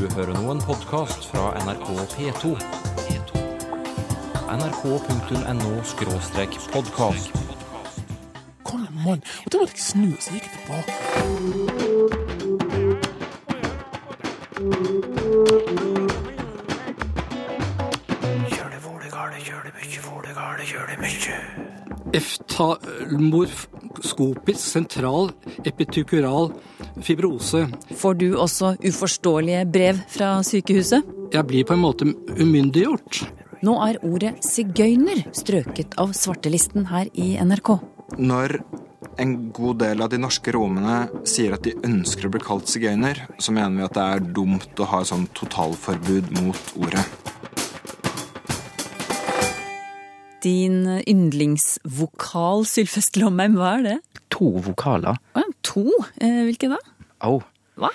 Du hører nå en podkast fra NRK P2. nrk.no-podkast. Kom igjen, mann. Og da måtte jeg snu, så gikk jeg tilbake. Eftalmorskopisk sentral epitukural fibrose. Får du også uforståelige brev fra sykehuset? Jeg blir på en måte umyndiggjort. Nå er ordet sigøyner strøket av svartelisten her i NRK. Når en god del av de norske romene sier at de ønsker å bli kalt sigøyner, så mener vi at det er dumt å ha et sånn totalforbud mot ordet. Din yndlingsvokal, Sylfest Lomheim, hva er det? To vokaler. Å, to? Eh, hvilke da? Au. Hva?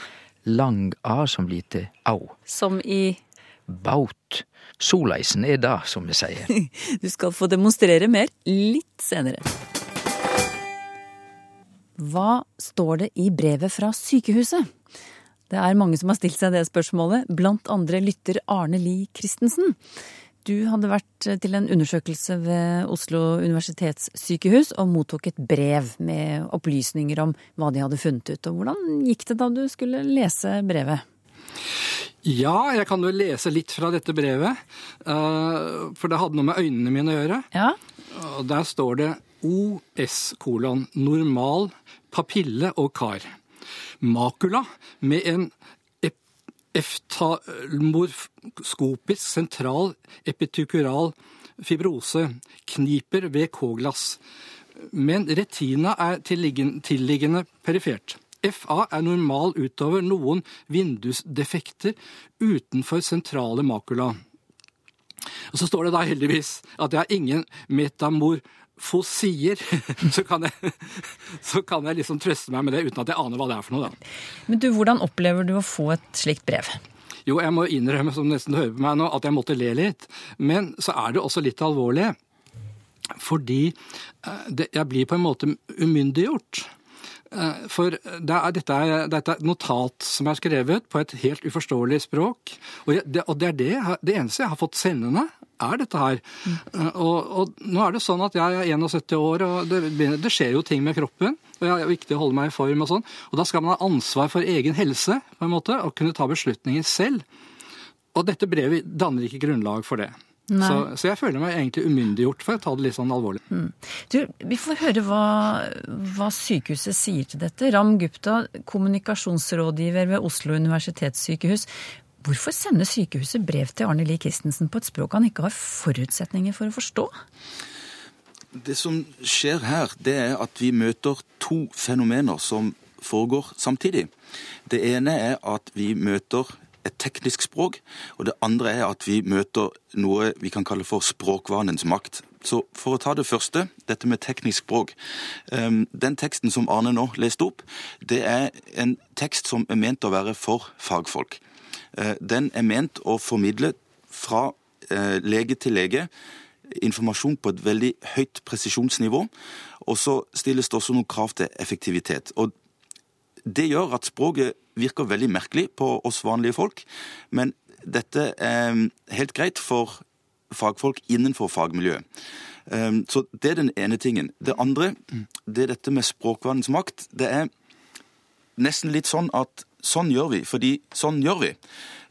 Lang A som blir til au. Som i Baut. Soleisen er det, som vi sier. Du skal få demonstrere mer litt senere. Hva står det i brevet fra sykehuset? Det er mange som har stilt seg det spørsmålet, blant andre lytter Arne Lie Christensen. Du hadde vært til en undersøkelse ved Oslo universitetssykehus og mottok et brev med opplysninger om hva de hadde funnet ut. Og hvordan gikk det da du skulle lese brevet? Ja, jeg kan jo lese litt fra dette brevet, eh, for det hadde noe med øynene mine å gjøre. Ja, Og der står det OS kolon normal papille og kar. Makula med en eftalmorskopisk sentral epitukural fibrose kniper ved K-glass. Men retina er tilliggende perifert. FA er normal utover noen vindusdefekter utenfor sentrale makula. Og så står det da heldigvis at jeg har ingen metamorfosier. Så kan jeg, så kan jeg liksom trøste meg med det uten at jeg aner hva det er for noe, da. Men du, hvordan opplever du å få et slikt brev? Jo, jeg må innrømme, som nesten hører på meg nå, at jeg måtte le litt. Men så er det også litt alvorlig. Fordi eh, det, jeg blir på en måte umyndiggjort. Eh, For det er, dette, er, dette er notat som er skrevet på et helt uforståelig språk. Og, det, og det er det, det eneste jeg har fått sendende, er dette her. Mm. Og, og nå er det sånn at jeg er 71 år, og det, det skjer jo ting med kroppen. Og det er viktig å holde meg i form og sånn. Og da skal man ha ansvar for egen helse, på en måte, og kunne ta beslutninger selv. Og dette brevet danner ikke grunnlag for det. Så, så jeg føler meg egentlig umyndiggjort, for å ta det litt sånn alvorlig. Du, vi får høre hva, hva sykehuset sier til dette. Ram Gupta, kommunikasjonsrådgiver ved Oslo universitetssykehus. Hvorfor sender sykehuset brev til Arne Lie Christensen på et språk han ikke har forutsetninger for å forstå? Det som skjer her, det er at vi møter to fenomener som foregår samtidig. Det ene er at vi møter et teknisk språk, og det andre er at vi møter noe vi kan kalle for språkvanens makt. Så for å ta det første, dette med teknisk språk. Ehm, Den teksten som Arne nå leste opp, det er en tekst som er ment å være for fagfolk. Eh, Den er ment å formidle fra eh, lege til lege informasjon på et veldig høyt presisjonsnivå. Og så stilles det også noen krav til effektivitet. Og det gjør at språket virker veldig merkelig på oss vanlige folk, men dette er helt greit for fagfolk innenfor fagmiljøet. Um, Så det er den ene tingen. Det andre, det er dette med språkvannens makt. Det er nesten litt sånn at sånn gjør vi, fordi sånn gjør vi.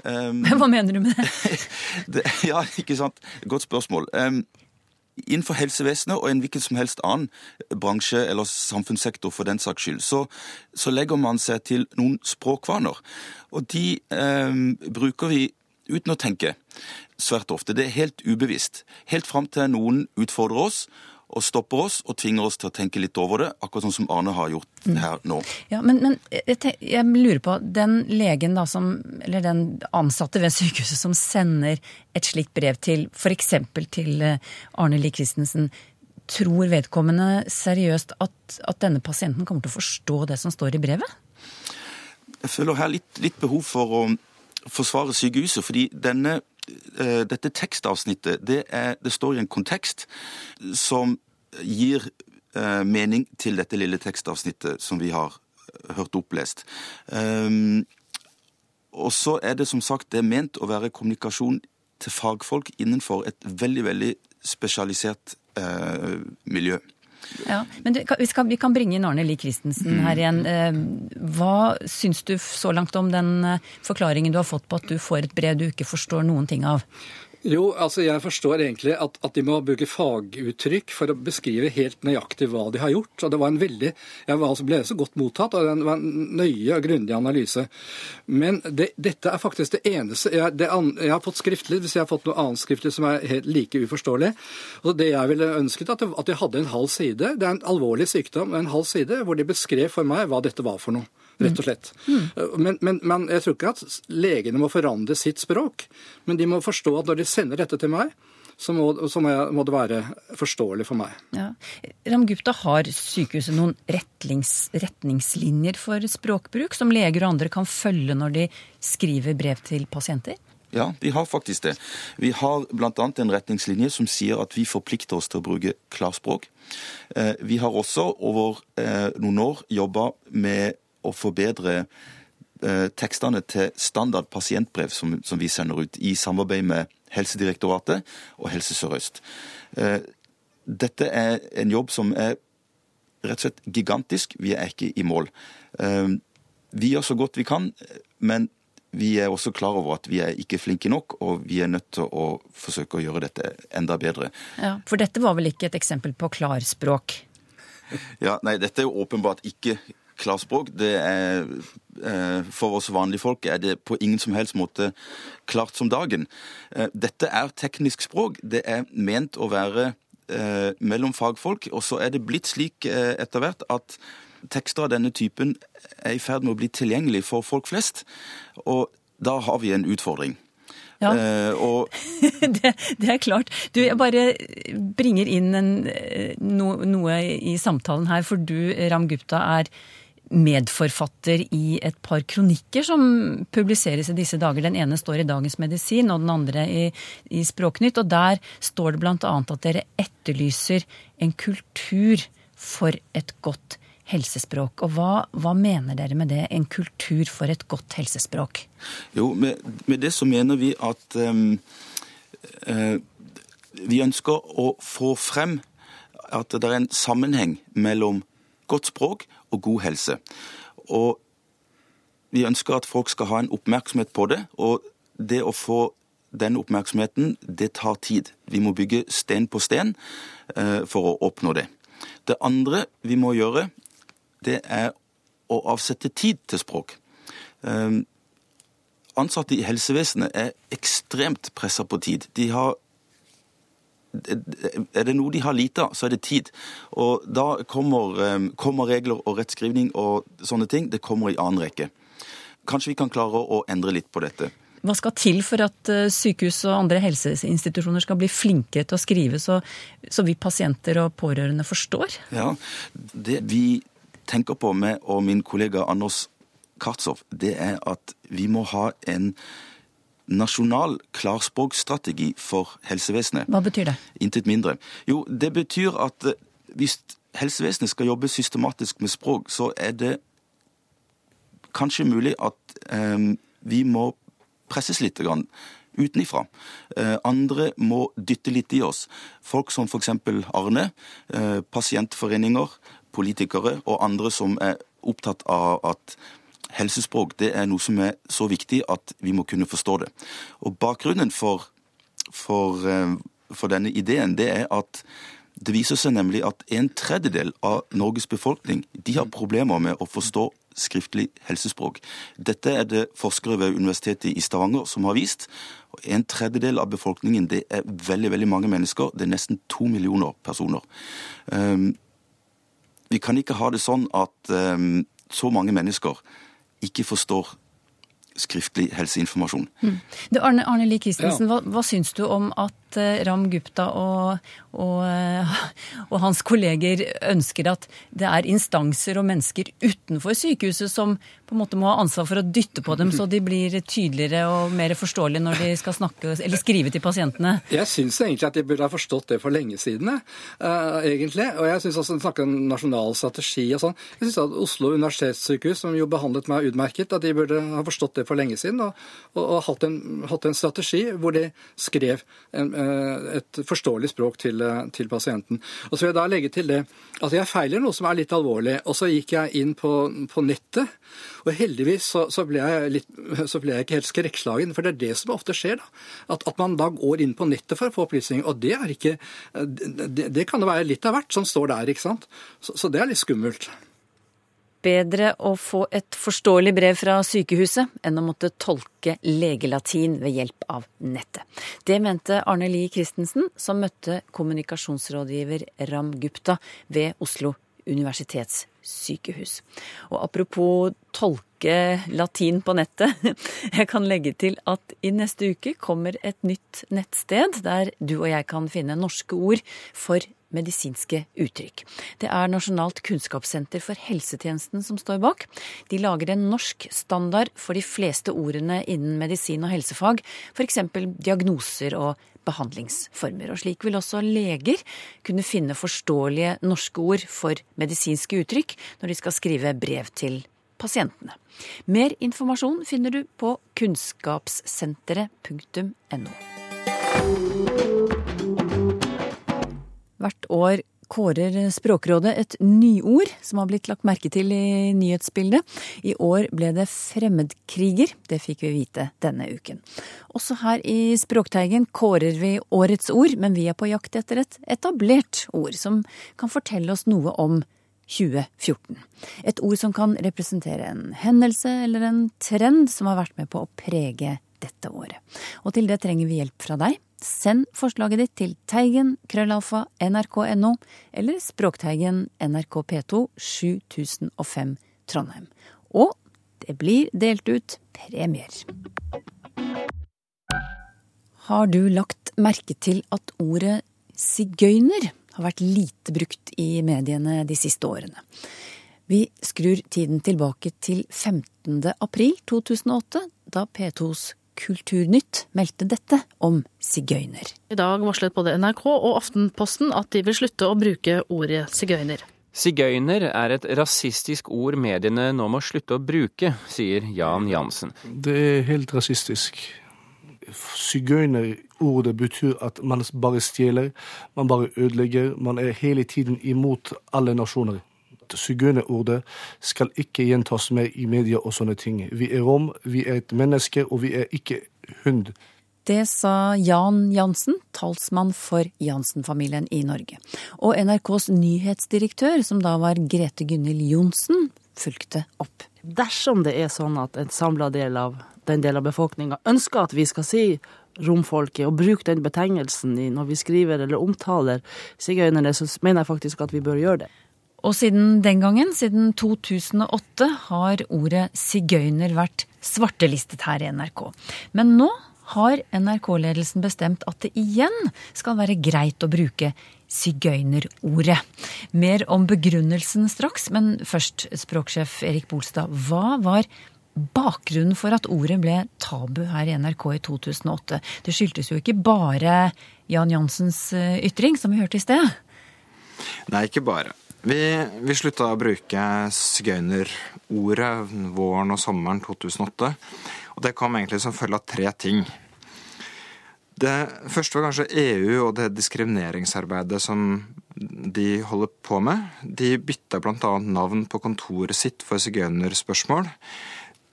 Um, Hva mener du med det? det, ja, ikke sant. Godt spørsmål. Innenfor helsevesenet og en hvilken som helst annen bransje eller samfunnssektor for den saks skyld, så, så legger man seg til noen språkvaner. Og de eh, bruker vi uten å tenke svært ofte. Det er helt ubevisst. Helt fram til noen utfordrer oss og stopper oss og tvinger oss til å tenke litt over det, akkurat sånn som Arne har gjort her nå. Ja, men, men jeg, tenk- jeg lurer på, den legen da som, eller den ansatte ved sykehuset som sender et slikt brev til f.eks. til eh, Arne Lie Christensen, tror vedkommende seriøst at, at denne pasienten kommer til å forstå det som står i brevet? Jeg føler her litt, litt behov for å forsvare sykehuset, fordi denne, eh, dette tekstavsnittet det, er, det står i en kontekst som gir eh, mening til dette lille tekstavsnittet som vi har hørt opplest. Um, og så er det som sagt det er ment å være kommunikasjon til fagfolk innenfor et veldig, veldig spesialisert eh, miljø. Ja, men du, vi, skal, vi, kan bringe inn Arne Lie Christensen her igjen. Eh, hva syns du så langt om den eh, forklaringen du har fått på at du får et brev du ikke forstår noen ting av? Jo, altså jeg forstår egentlig at, at, de må bruke faguttrykk for å beskrive helt nøyaktig hva de har gjort. Og det var en veldig, Jeg var, altså ble så godt mottatt, og det var en nøye og grundig analyse. Men det, dette er faktisk det eneste jeg, det, jeg, har fått skriftlig, hvis jeg har fått noe annet skriftlig som er helt like uforståelig. Og Det jeg ville ønsket, at, at de hadde en halv side. Det er en alvorlig sykdom, en halv side, hvor de beskrev for meg hva dette var for noe rett og slett. Mm. Men, men, men, jeg tror ikke at legene må forandre sitt språk. Men de må forstå at når de sender dette til meg, så må, så må, jeg, må det være forståelig for meg. Ja. Ramgupta, har sykehuset noen rettings, retningslinjer for språkbruk som leger og andre kan følge når de skriver brev til pasienter? Ja, de har faktisk det. Vi har bl.a. en retningslinje som sier at vi forplikter oss til å bruke klarspråk. Eh, vi har også over eh, noen år jobba med å forbedre eh, tekstene til standard pasientbrev som, som, vi sender ut, i samarbeid med Helsedirektoratet og Helse Sør-Øst. Eh, dette er en jobb som er rett og slett gigantisk. Vi er ikke i mål. Eh, vi gjør så godt vi kan, men vi er også klar over at vi er ikke flinke nok, og vi er nødt til å forsøke å gjøre dette enda bedre. Ja, For dette var vel ikke et eksempel på klarspråk? Ja, nei, dette er jo åpenbart ikke klarspråk. Det er, eh, for oss vanlige folk er det på ingen som helst måte klart som dagen. Eh, dette er teknisk språk. Det er ment å være eh, mellom fagfolk. Og så er det blitt slik etter hvert at tekster av denne typen er i ferd med å bli tilgjengelig for folk flest. Og da har vi en utfordring. Ja, og... det, det, er klart. Du, jeg bare bringer inn en, no, noe i samtalen her, for du, Ram Gupta, er medforfatter i et par kronikker som publiseres i disse dager. Den ene står i Dagens Medisin, og den andre i, i Språknytt. Og der står det bl.a. at dere etterlyser en kultur for et godt helsespråk. Og hva, hva, mener dere med det, en kultur for et godt helsespråk? Jo, med, med det så mener vi at um, uh, vi ønsker å få frem at det er en sammenheng mellom godt språk og god helse. Og vi ønsker at folk skal ha en oppmerksomhet på det. Og det å få den oppmerksomheten, det tar tid. Vi må bygge sten på sten eh, for å oppnå det. Det andre vi må gjøre, det er å avsette tid til språk. Eh, ansatte i helsevesenet er ekstremt pressa på tid. De har er det noe de har lite av, så er det tid. Og da kommer, eh, kommer, regler og rettskrivning og sånne ting. Det kommer i annen rekke. Kanskje vi kan klare å endre litt på dette. Hva skal til for at eh, sykehus og andre helseinstitusjoner skal bli flinkere til å skrive, så, så vi pasienter og pårørende forstår? Ja, Det vi tenker på med og min kollega Anders Kartsov, det er at vi må ha en nasjonal klarspråkstrategi for helsevesenet. Hva betyr det? Intet mindre. Jo, det betyr at eh, hvis helsevesenet skal jobbe systematisk med språk, så er det kanskje mulig at eh, vi må presses litt grann utenifra. Eh, andre må dytte litt i oss. Folk som f.eks. Arne, eh, pasientforeninger, politikere og andre som er opptatt av at helsespråk det er noe som er så viktig at vi må kunne forstå det. Og Bakgrunnen for, for, eh, for denne ideen det er at det viser seg nemlig at en tredjedel av Norges befolkning de har problemer med å forstå skriftlig helsespråk. Dette er det forskere ved Universitetet i Stavanger som har vist. En tredjedel av befolkningen det er veldig veldig mange mennesker. Det er nesten to millioner personer. Um, vi kan ikke ha det sånn at um, så mange mennesker ikke forstår skriftlig helseinformasjon. Mm. Arne, Arne Lie Christensen, ja. hva, hva syns du om at eh, Ram Gupta og, og, eh, og, hans kolleger ønsker at det er instanser og mennesker utenfor sykehuset som på en måte må ha ansvar for å dytte på dem, så de blir tydeligere og mer forståelige når de skal snakke eller skrive til pasientene? Jeg syns egentlig at de burde ha forstått det for lenge siden, uh, egentlig. Og jeg syns også snakker om nasjonal strategi og sånn. Jeg syns at Oslo universitetssykehus, som jo behandlet meg utmerket, at de burde ha forstått det for lenge siden og, og, og hatt, en, hatt, en, strategi hvor de skrev en, uh, et forståelig språk til, uh, til, pasienten. Og så vil jeg da legge til det at jeg feiler noe som er litt alvorlig. Og så gikk jeg inn på, på nettet. Og heldigvis så, så, ble litt, så, ble jeg ikke helt skrekkslagen, for det er det som ofte skjer. da. At, at, man da går inn på nettet for å få opplysninger. Og det er ikke Det, det kan det være litt av hvert som står der, ikke sant. Så, så det er litt skummelt. Bedre å få et forståelig brev fra sykehuset enn å måtte tolke legelatin ved hjelp av nettet. Det mente Arne Lie Christensen, som møtte kommunikasjonsrådgiver Ram Gupta ved Oslo universitetssykehus. Og apropos tolke latin på nettet, jeg kan legge til at i neste uke kommer et nytt nettsted der du og jeg kan finne norske ord for medisinske uttrykk. Det er Nasjonalt kunnskapssenter for helsetjenesten som står bak. De lager en norsk standard for de fleste ordene innen medisin og helsefag, f.eks. diagnoser og behandlingsformer. Og slik vil også leger kunne finne forståelige norske ord for medisinske uttrykk når de skal skrive brev til pasientene. Mer informasjon finner du på kunnskapssenteret.no. Hvert år kårer Språkrådet et nyord som har blitt lagt merke til i nyhetsbildet. I år ble det fremmedkriger. Det fikk vi vite denne uken. Også her i Språkteigen kårer vi årets ord, men vi er på jakt etter et etablert ord som kan fortelle oss noe om 2014. Et ord som kan representere en hendelse eller en trend som har vært med på å prege dette året. Og til det trenger vi hjelp fra deg. Send forslaget ditt til teigen krøllalfa nrk.no eller Språkteigen NRK P2 7005 Trondheim. Og det blir delt ut premier. Har du lagt merke til at ordet sigøyner har vært lite brukt i mediene de siste årene? Vi skrur tiden tilbake til 15. april 2008, da P2s Kulturnytt meldte dette om sigøyner. I dag varslet både NRK og Aftenposten at de vil slutte å bruke ordet sigøyner. Sigøyner er et rasistisk ord mediene nå må slutte å bruke, sier Jan Jansen. Det er helt rasistisk. Sigøynerordet betyr at man bare stjeler, man bare ødelegger. Man er hele tiden imot alle nasjoner sigøynerordet skal ikke gjentas mer i media og sånne ting. Vi er rom, vi er et menneske, og vi er ikke hund. Det sa Jan Jansen, talsmann for Jansen-familien i Norge. Og NRKs nyhetsdirektør, som da var Grete Gunhild Johnsen, fulgte opp. Dersom det er sånn at en samla del av den delen av befolkninga ønsker at vi skal si romfolket, og bruke den betegnelsen når vi skriver eller omtaler sigøynerne, så mener jeg faktisk at vi bør gjøre det. Og siden den gangen, siden 2008, har ordet sigøyner vært svartelistet her i NRK. Men nå har NRK-ledelsen bestemt at det igjen skal være greit å bruke sigøynerordet. Mer om begrunnelsen straks, men først, språksjef Erik Bolstad. Hva var bakgrunnen for at ordet ble tabu her i NRK i 2008? Det skyldtes jo ikke bare Jan Jansens eh, ytring, som vi hørte i sted? Nei, ikke bare. Vi, vi slutta å bruke sigøynerordet våren og sommeren 2008. Og det kom egentlig som følge av tre ting. Det første var kanskje EU og det diskrimineringsarbeidet som de holder på med. De bytta bl.a. navn på kontoret sitt for sigøynerspørsmål.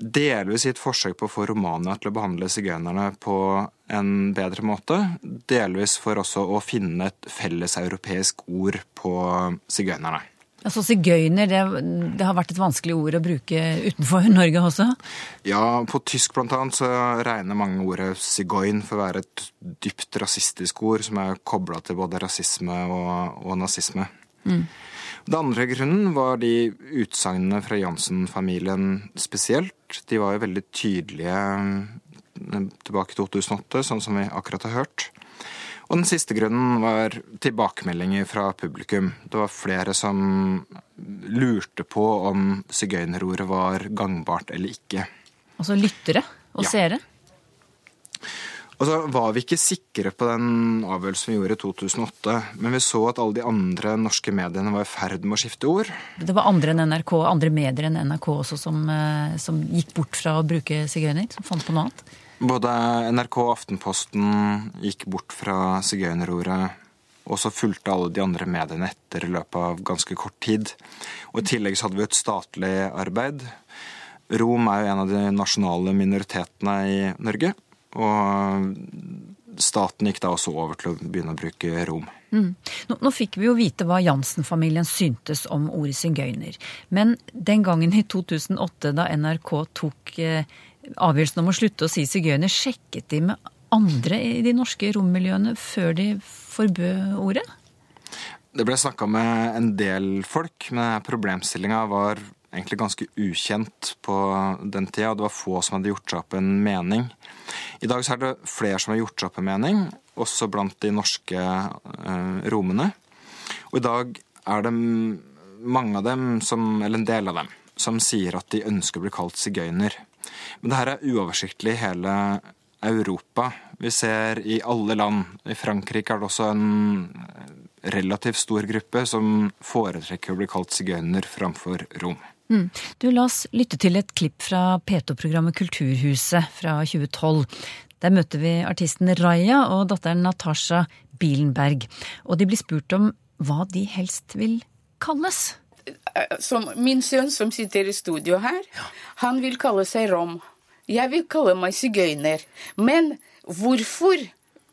Delvis i et forsøk på å få Romania til å behandle sigøynerne på en bedre måte. Delvis for også å finne et felles europeisk ord på sigøynerne. Altså Sigøyner, det, det, har vært et vanskelig ord å bruke utenfor Norge også? Ja, på tysk blant annet så regner mange ordet sigøyn for å være et dypt rasistisk ord som er kobla til både rasisme og, og nazisme. Mm. Den andre grunnen var de utsagnene fra Jansen-familien spesielt. De var jo veldig tydelige eh, tilbake i 2008, sånn som vi akkurat har hørt. Og den siste grunnen var tilbakemeldinger fra publikum. Det var flere som lurte på om sigøynerordet var gangbart eller ikke. Altså lyttere og Ja. seere? Og så var vi ikke sikre på den avgjørelsen vi gjorde i 2008, men vi så at alle de andre norske mediene var i ferd med å skifte ord. Det var andre enn NRK, andre medier enn NRK også som, eh, som gikk bort fra å bruke sigøyner? Som fant på noe annet? Både NRK og Aftenposten gikk bort fra sigøynerordet, og så fulgte alle de andre mediene etter i løpet av ganske kort tid. Og I tillegg så hadde vi et statlig arbeid. Rom er jo en av de nasjonale minoritetene i Norge. Og staten gikk da også over til å begynne å bruke rom. Mm. Nå, nå fikk vi jo vite hva Jansen-familien syntes om ordet sigøyner. Men den gangen i 2008, da NRK tok eh, avgjørelsen om å slutte å si sigøyner, sjekket de med andre i de norske rommiljøene før de forbød ordet? Det ble snakka med en del folk, men problemstillinga var egentlig ganske ukjent på den tida. og Det var få som hadde gjort seg opp en mening. I dag så er det flere som har gjort seg opp en mening, også blant de norske eh, romene. Og i dag er det mange av dem, som, eller en del av dem, som sier at de ønsker å bli kalt sigøyner. Men det her er uoversiktlig i hele Europa. Vi ser i alle land. I Frankrike er det også en relativt stor gruppe som foretrekker å bli kalt sigøyner framfor rom. Mm. Du, la oss lytte til et klipp fra P2-programmet Kulturhuset fra 2012. Der møter vi artisten Raja og datteren Natasha Bilenberg. Og de blir spurt om hva de helst vil kalles. som min sønn som sitter i studio her, han vil kalle seg rom. Jeg vil kalle meg sigøyner. Men hvorfor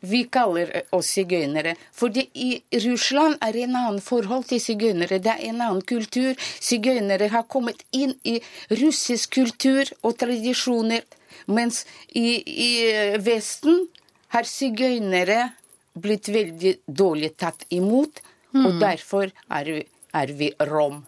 vi kaller oss sigøynere? For i Russland er det en annen forhold til sigøynere. Det er en annen kultur. Sigøynere har kommet inn i russisk kultur og tradisjoner. Mens i, i Vesten har sigøynere blitt veldig dårlig tatt imot. Og Mm. derfor er vi, er vi rom.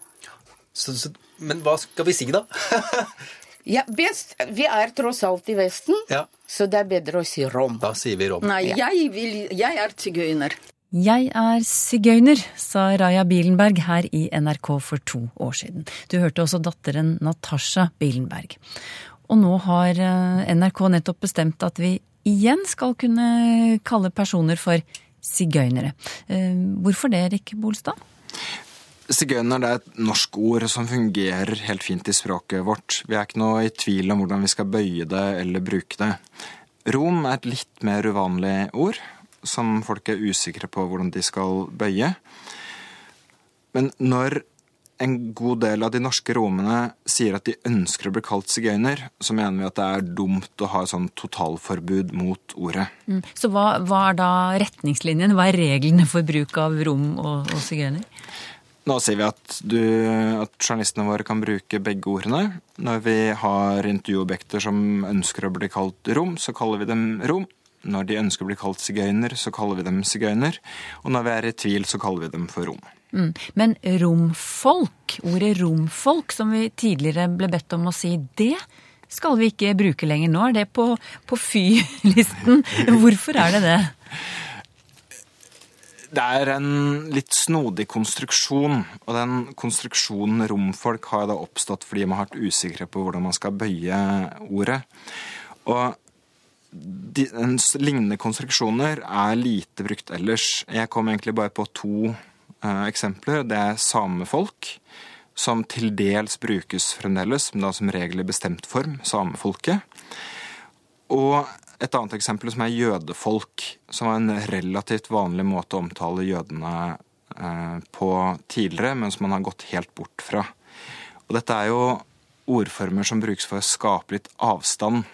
Så, så, men hva skal vi si, da? Ja, best. Vi er tross alt i Vesten, Ja. så det er bedre å si rom. Da sier vi rom. Nei, jeg, vil, jeg er sigøyner. Jeg er sigøyner, sa Raja Bilenberg her i NRK for to år siden. Du hørte også datteren Natasha Bilenberg. Og nå har eh, NRK nettopp bestemt at vi igjen skal kunne kalle personer for sigøynere. Eh, Hvorfor det, Erik Bolstad? Sigøyner er et norsk ord som fungerer helt fint i språket vårt. Vi er ikke noe i tvil om hvordan vi skal bøye det eller bruke det. Rom er et litt mer uvanlig ord, som folk er usikre på hvordan de skal bøye. Men når en god del av de norske romene sier at de ønsker å bli kalt sigøyner, så mener vi at det er dumt å ha et sånn totalforbud mot ordet. Mm. Så hva, hva er da retningslinjen? Hva er reglene for bruk av rom og, og sigøyner? Nå sier vi at, du, at journalistene våre kan bruke begge ordene. Når vi har intervjuobjekter som ønsker å bli kalt rom, så kaller vi dem rom. Når de ønsker å bli kalt sigøyner, så kaller vi dem sigøyner. Og når vi er i tvil, så kaller vi dem for rom. Mm. Men romfolk, ordet romfolk som vi tidligere ble bedt om å si, det skal vi ikke bruke lenger. Nå er det på, på fy-listen. Hvorfor er det det? Det er en litt snodig konstruksjon, og den konstruksjonen romfolk har da oppstått fordi man har vært usikre på hvordan man skal bøye ordet. Og de, en lignende konstruksjoner er lite brukt ellers. Jeg kom egentlig bare på to eh, eksempler. Det er samefolk, som til dels brukes fremdeles, men da som regel i bestemt form, samefolket. Og et annet eksempel som er jødefolk, som var en relativt vanlig måte å omtale jødene eh, på tidligere, men som man har gått helt bort fra. Og dette er jo ordformer som brukes for å skape litt avstand.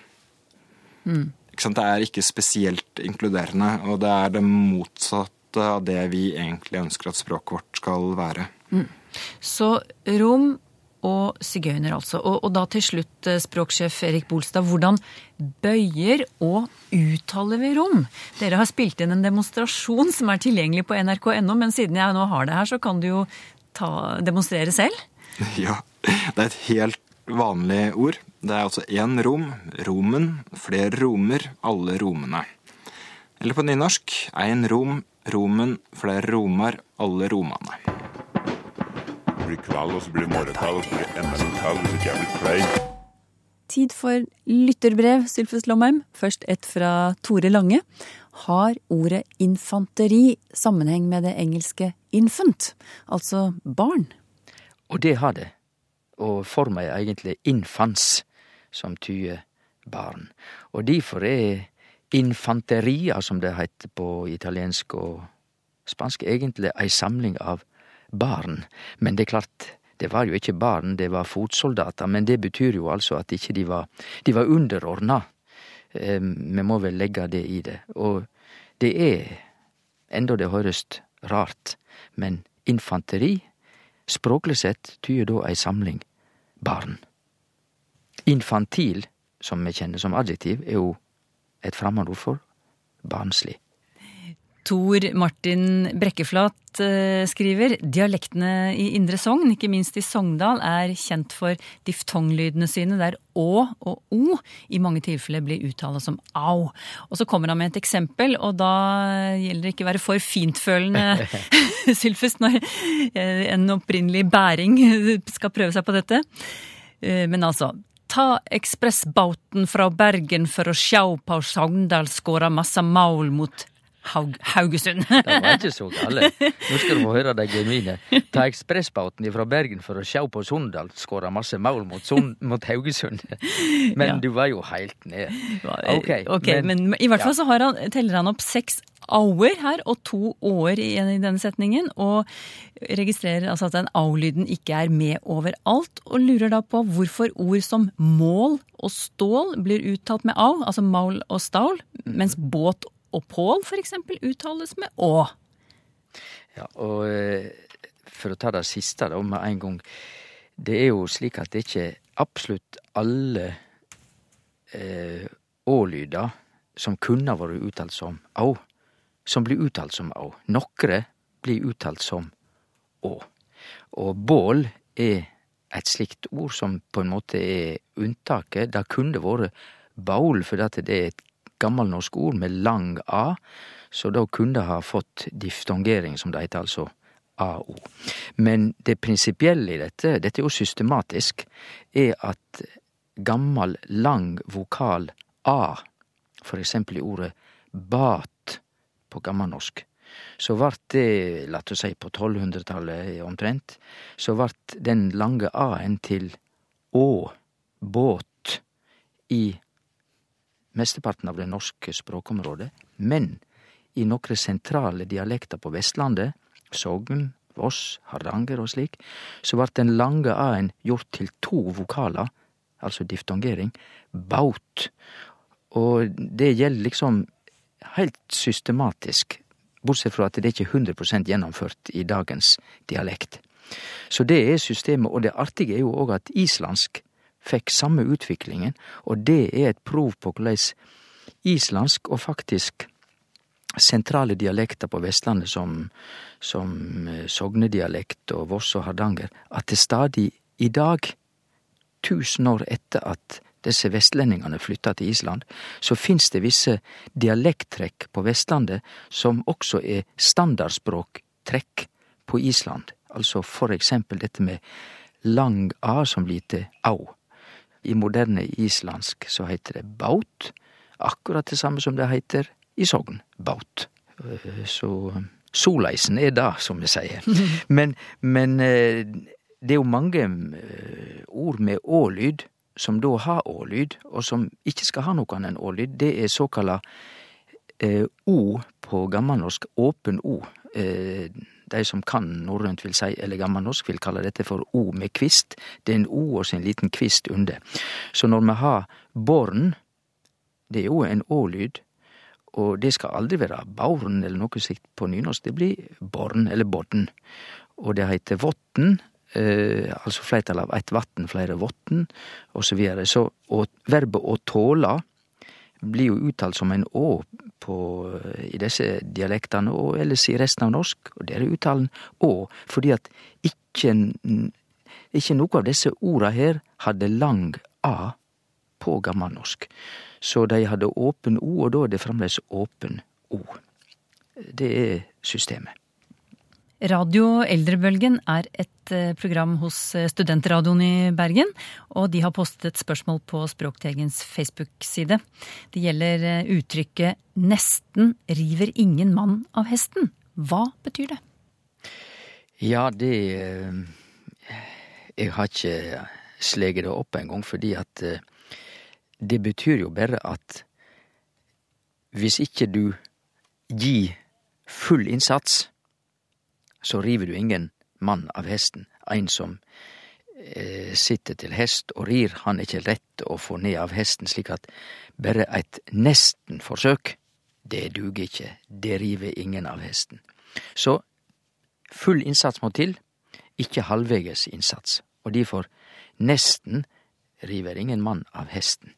Mm. Det er ikke spesielt inkluderende, og det er det motsatte av det vi egentlig ønsker at språket vårt skal være. Mm. Så rom og sigøyner, altså. Og, og da til slutt, eh, språksjef Erik Bolstad, hvordan bøyer og uttaler vi rom? Dere har spilt inn en demonstrasjon som er tilgjengelig på nrk.no, men siden jeg nå har det her, så kan du jo ta, demonstrere selv. Ja, det er et helt vanlig ord. Det er altså én rom, romen, flere romer, alle romene. Eller på nynorsk én rom, romen, flere romer, alle romane. Blir kveld, og så blir det morgenkveld, og så blir det enda en kveld hvis ikke jeg blir klein. Tid for lytterbrev, Sylfus Lomheim. Først et fra Tore Lange. Har ordet infanteri sammenheng med det engelske infant, altså barn? Og det har det. Og for meg egentlig infans, som tyder barn. Og derfor er infanteria, som det heter på italiensk og spansk, egentlig ei samling av barn. Men det er klart, det var jo ikke barn, det var fotsoldater. Men det betyr jo altså at ikke de var De var underordna. Eh, Vi må vel legge det i det. Og det er, enda det høres rart, men infanteri, språklig sett, tyder da ei samling barn. Infantil, som vi kjenner som adjektiv, er jo et fremmedord for barnslig. Tor Martin Brekkeflat eh, skriver dialektene i Indre Sogn, ikke minst i Sogndal, er kjent for diftonglydene sine, der å og o i mange tilfeller blir uttalt som au. Og så kommer han med et eksempel, og da gjelder det ikke å være for fintfølende, Sylfus, når eh, en opprinnelig bæring skal prøve seg på dette. Eh, Men altså, ta ekspressbauten fra Bergen for å sjå på Sogndal skåra masse maul mot Haug Haugesund. Det var ikke så gale. Nå skal du få høre de genuine. Ta ekspressbåten fra Bergen for å sjå på Sunndal skåra masse mål mot, Sund, mot Haugesund. Men Ja. du var jo helt ned. Ok, Ok, men, i hvert fall så har han, teller han opp seks auer her, og to å-er i, i denne setningen, og registrerer altså at den au-lyden ikke er med overalt, og lurer da på hvorfor ord som mål og stål blir uttalt med au, altså maul og staul, mens båt og pål eksempel uttales med å. Ja, og eh, for å ta det siste da med en gang. Det er jo slik at det ikke er absolutt alle eh, å-lyder som kunne vært uttalt som au, som blir uttalt som au. Nokre blir uttalt som å. Og bål er et slikt ord som på en måte er unntaket. Det kunne vært baul, for det er et gammelnorsk ord med lang a, så da kunne det ha fått diftongering, som det heter, altså AO. Men det prinsipielle i dette, dette er jo systematisk, er at gammel, lang vokal A, for eksempel i ordet bat på gammelnorsk, så vart det, la oss si på 1200-tallet omtrent, så vart den lange A-en til å, båt, i mesteparten av det norske språkområdet, men i nokre sentrale dialekter på Vestlandet, Sogn, Voss, Hardanger og slik, så vart den lange a-en gjort til to vokaler, altså diftongering, baut. Og det gjelder liksom heilt systematisk, bortsett fra at det er ikke 100 gjennomført i dagens dialekt. Så det er systemet, og det artige er jo òg at islandsk fikk samme utviklingen, og det er et prov på korleis islandsk og faktisk sentrale dialekter på Vestlandet som, som eh, sognedialekt og Voss og Hardanger, at det stadig i dag, tusen år etter at disse vestlendingene flytta til Island, så finnes det visse dialekttrekk på Vestlandet som også er standardspråktrekk på Island. Altså for eksempel dette med lang a som blir til au. I moderne islandsk så heter det baut, akkurat det samme som det heter i Sogn, baut. Eh, Så soleisen er det, som vi sier. Men, men eh, det er jo mange eh, ord med å-lyd som da har å-lyd, og som ikke skal ha noe annet enn å-lyd. Det er såkalla eh, o på gammelnorsk, åpen o. Eh, de som kan norrønt vil si, eller gammelnorsk vil kalle dette for o med kvist. Det er en o og en liten kvist under. Så når vi har born, det er jo en å-lyd, og det skal aldri være baurn eller noe slikt på nynorsk. Det blir born eller bodden. Og det heter votten, eh, altså flertallet av ett vatn, flere votten, og så videre. Så og verbet å tåle blir jo uttalt som en å på, i disse dialektene, og ellers i resten av norsk, og der er uttalen å, fordi at ikke, ikke noe av disse orda her hadde lang a på gammelnorsk. Så de hadde åpen o, og da er det fremdeles åpen O. Det er systemet. Radio Eldrebølgen er et eh, program hos eh, Studentradioen i Bergen, og de har postet et spørsmål på Språktegens Facebook-side. Det gjelder eh, uttrykket 'nesten river ingen mann av hesten'. Hva betyr det? Ja, det Jeg har ikke sleget det opp engang, fordi at det betyr jo bare at hvis ikke du gir full innsats, så river du ingen mann av hesten. En som eh, sitter til hest og rir, han er ikke lett å få ned av hesten, slik at bare et nesten-forsøk, det duger ikke. Det river ingen av hesten. Så full innsats må til, ikke halvveges innsats. Og derfor nesten river ingen mann av hesten.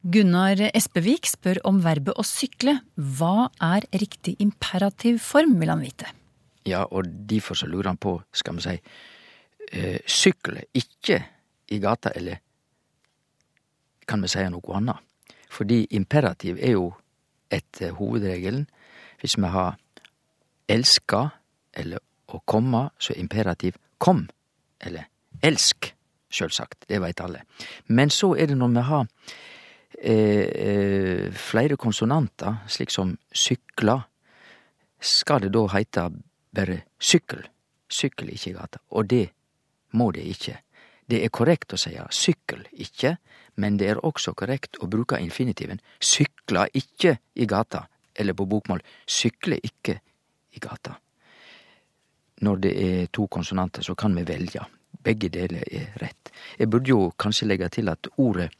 Gunnar Espevik spør om verbet å sykle. Hva er riktig imperativ form, vil han vite. Ja, og derfor så lurer han på, skal vi si, eh, sykle ikke i gata, eller kan vi si noe annet? Fordi imperativ er jo etter hovedregelen. Hvis vi har elska eller å komme, så er imperativ kom, eller elsk, sjølvsagt. Det veit alle. Men så er det når vi har eh, eh, flere konsonanter, slik som sykla, skal det da heite bare sykkel. Sykkel ikke i gata. Og det må det ikke. Det er korrekt å si sykkel ikke, men det er også korrekt å bruke infinitiven sykla ikke i gata, eller på bokmål sykle ikke i gata. Når det er to konsonanter, så kan vi velge. Begge deler er rett. Jeg burde jo kanskje legge til at ordet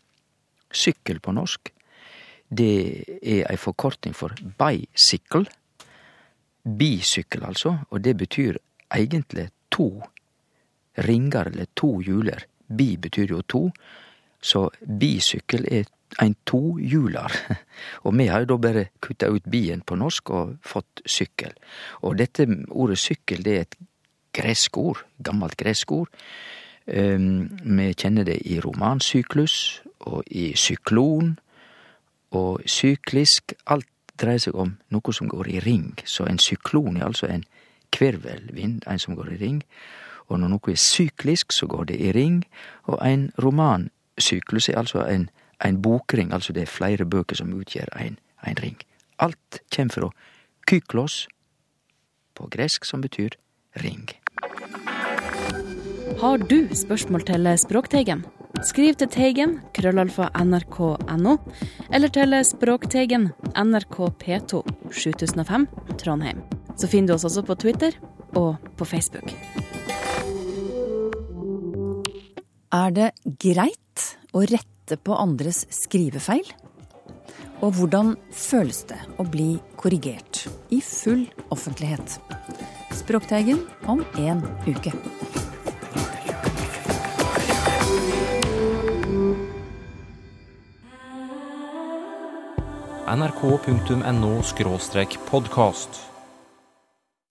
sykkel på norsk, det er ei forkorting for bicycle. Bisykkel, altså, og det betyr egentlig to ringer eller to hjuler. Bi betyr jo to, så bisykkel er ein tohjular. Og vi har jo da bare kutta ut bien på norsk og fått sykkel. Og dette ordet sykkel, det er et gresk ord, gammelt gresk ord. Um, vi kjenner det i romansyklus og i syklon og syklisk. Alt dreier seg om noe som går i ring. Så en syklon er altså en kvirvelvind, en som går i ring. Og når noe er syklisk, så går det i ring. Og en romansyklus er altså en, en bokring, altså det er flere bøker som utgjør en, en ring. Alt kjem fra kyklos, på gresk, som betyr ring. Har du spørsmål til Språkteigen? Skriv til Teigen, krøllalfa nrk.no, eller til Språkteigen, NRK P2, 7005, Trondheim. Så finner du oss også på Twitter og på Facebook. Er det greit å rette på andres skrivefeil? Og hvordan føles det å bli korrigert i full offentlighet? Språkteigen om en uke. nrk.no podkast.